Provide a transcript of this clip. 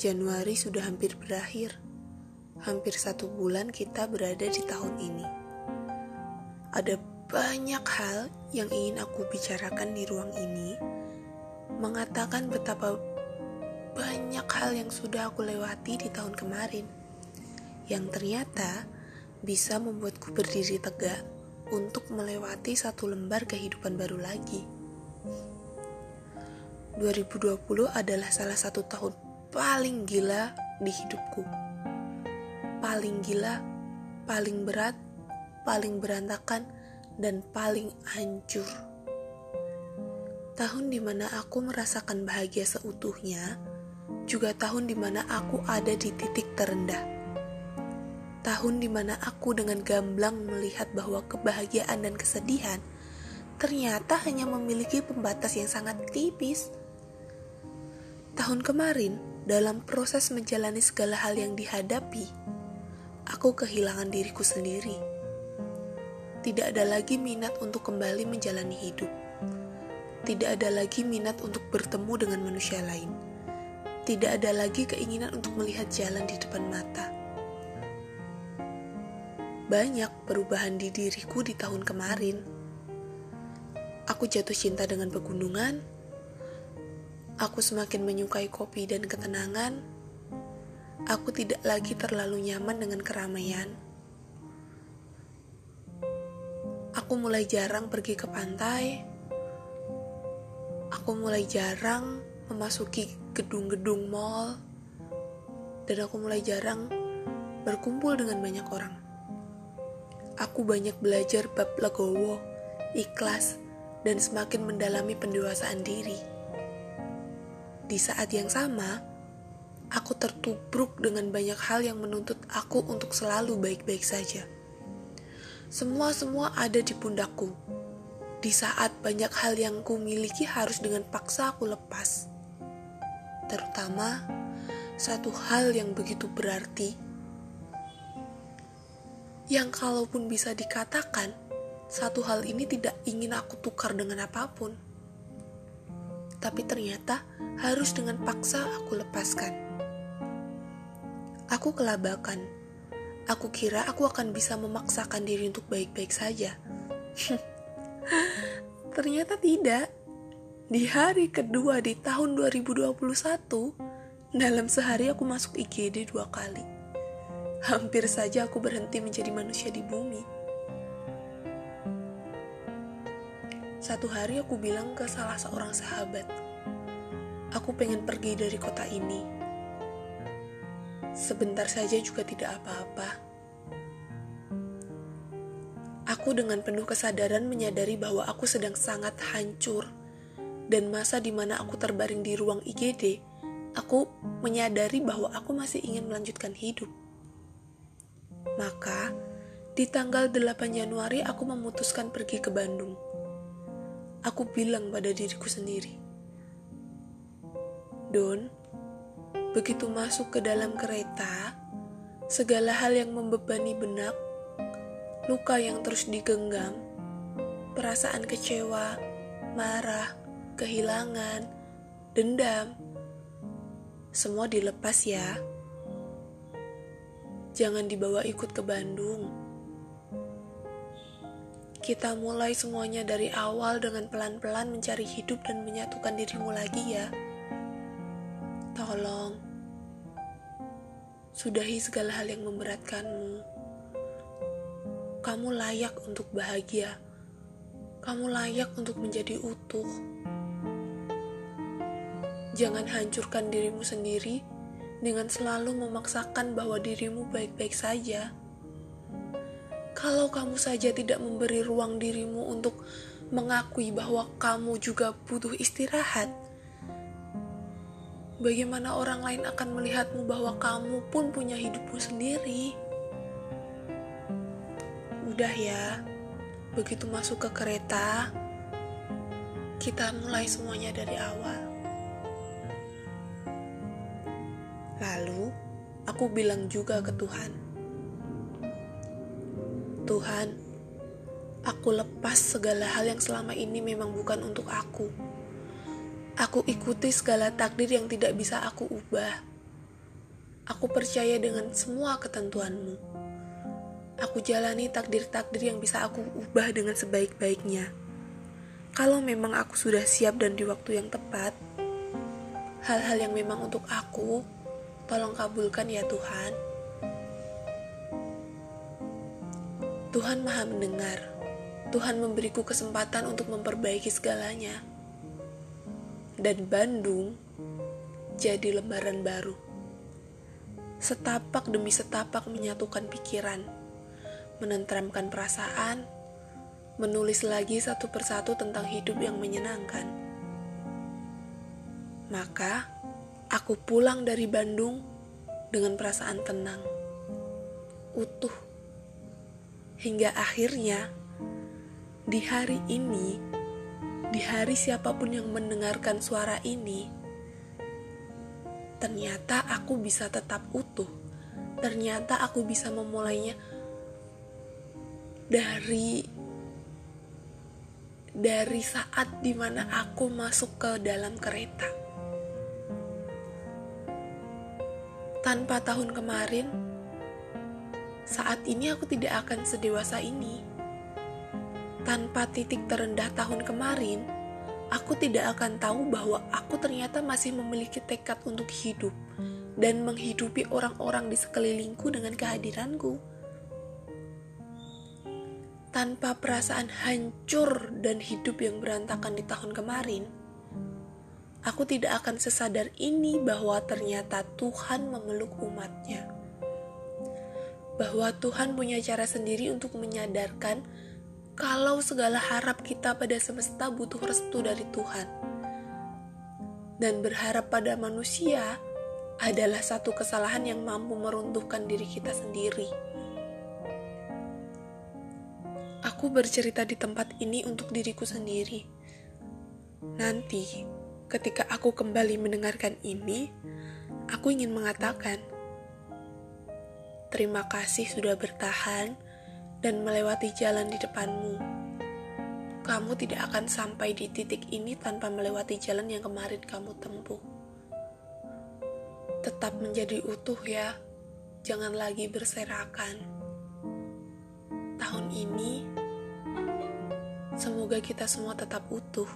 Januari sudah hampir berakhir. Hampir satu bulan kita berada di tahun ini. Ada banyak hal yang ingin aku bicarakan di ruang ini, mengatakan betapa banyak hal yang sudah aku lewati di tahun kemarin, yang ternyata bisa membuatku berdiri tegak untuk melewati satu lembar kehidupan baru lagi. 2020 adalah salah satu tahun paling gila di hidupku. Paling gila, paling berat, paling berantakan, dan paling hancur. Tahun di mana aku merasakan bahagia seutuhnya, juga tahun di mana aku ada di titik terendah. Tahun di mana aku dengan gamblang melihat bahwa kebahagiaan dan kesedihan ternyata hanya memiliki pembatas yang sangat tipis. Tahun kemarin, dalam proses menjalani segala hal yang dihadapi, aku kehilangan diriku sendiri. Tidak ada lagi minat untuk kembali menjalani hidup. Tidak ada lagi minat untuk bertemu dengan manusia lain. Tidak ada lagi keinginan untuk melihat jalan di depan mata. Banyak perubahan di diriku di tahun kemarin. Aku jatuh cinta dengan pegunungan, Aku semakin menyukai kopi dan ketenangan. Aku tidak lagi terlalu nyaman dengan keramaian. Aku mulai jarang pergi ke pantai. Aku mulai jarang memasuki gedung-gedung mall. Dan aku mulai jarang berkumpul dengan banyak orang. Aku banyak belajar bab legowo, ikhlas, dan semakin mendalami pendewasaan diri. Di saat yang sama, aku tertubruk dengan banyak hal yang menuntut aku untuk selalu baik-baik saja. Semua-semua ada di pundakku. Di saat banyak hal yang ku miliki harus dengan paksa aku lepas. Terutama satu hal yang begitu berarti yang kalaupun bisa dikatakan satu hal ini tidak ingin aku tukar dengan apa pun tapi ternyata harus dengan paksa aku lepaskan. Aku kelabakan. Aku kira aku akan bisa memaksakan diri untuk baik-baik saja. ternyata tidak. Di hari kedua di tahun 2021, dalam sehari aku masuk IGD dua kali. Hampir saja aku berhenti menjadi manusia di bumi. Satu hari aku bilang ke salah seorang sahabat, aku pengen pergi dari kota ini. Sebentar saja juga tidak apa-apa. Aku dengan penuh kesadaran menyadari bahwa aku sedang sangat hancur dan masa di mana aku terbaring di ruang IGD, aku menyadari bahwa aku masih ingin melanjutkan hidup. Maka, di tanggal 8 Januari aku memutuskan pergi ke Bandung aku bilang pada diriku sendiri, Don, begitu masuk ke dalam kereta, segala hal yang membebani benak, luka yang terus digenggam, perasaan kecewa, marah, kehilangan, dendam, semua dilepas ya. Jangan dibawa ikut ke Bandung kita mulai semuanya dari awal dengan pelan-pelan mencari hidup dan menyatukan dirimu lagi ya. Tolong, sudahi segala hal yang memberatkanmu. Kamu layak untuk bahagia. Kamu layak untuk menjadi utuh. Jangan hancurkan dirimu sendiri dengan selalu memaksakan bahwa dirimu baik-baik saja. Kalau kamu saja tidak memberi ruang dirimu untuk mengakui bahwa kamu juga butuh istirahat, bagaimana orang lain akan melihatmu bahwa kamu pun punya hidupmu sendiri? Udah ya, begitu masuk ke kereta, kita mulai semuanya dari awal. Lalu, aku bilang juga ke Tuhan, Tuhan, aku lepas segala hal yang selama ini memang bukan untuk aku. Aku ikuti segala takdir yang tidak bisa aku ubah. Aku percaya dengan semua ketentuanmu. Aku jalani takdir-takdir yang bisa aku ubah dengan sebaik-baiknya. Kalau memang aku sudah siap dan di waktu yang tepat, hal-hal yang memang untuk aku, tolong kabulkan ya Tuhan. Tuhan Maha Mendengar. Tuhan memberiku kesempatan untuk memperbaiki segalanya. Dan Bandung jadi lembaran baru. Setapak demi setapak menyatukan pikiran, menenteramkan perasaan, menulis lagi satu persatu tentang hidup yang menyenangkan. Maka, aku pulang dari Bandung dengan perasaan tenang, utuh, hingga akhirnya di hari ini, di hari siapa pun yang mendengarkan suara ini, ternyata aku bisa tetap utuh. Ternyata aku bisa memulainya dari dari saat di mana aku masuk ke dalam kereta. Tanpa tahun kemarin, saat ini aku tidak akan sedewasa ini. Tanpa titik terendah tahun kemarin, aku tidak akan tahu bahwa aku ternyata masih memiliki tekad untuk hidup dan menghidupi orang-orang di sekelilingku dengan kehadiranku. Tanpa perasaan hancur dan hidup yang berantakan di tahun kemarin, aku tidak akan sesadar ini bahwa ternyata Tuhan memeluk umatnya. Bahwa Tuhan punya cara sendiri untuk menyadarkan kalau segala harap kita pada semesta butuh restu dari Tuhan. Dan berharap pada manusia adalah satu kesalahan yang mampu meruntuhkan diri kita sendiri. Aku bercerita di tempat ini untuk diriku sendiri. Nanti, ketika aku kembali mendengarkan ini, aku ingin mengatakan, "Terima kasih sudah bertahan." dan melewati jalan di depanmu. Kamu tidak akan sampai di titik ini tanpa melewati jalan yang kemarin kamu tempuh. Tetap menjadi utuh ya, jangan lagi berserakan. Tahun ini, semoga kita semua tetap utuh.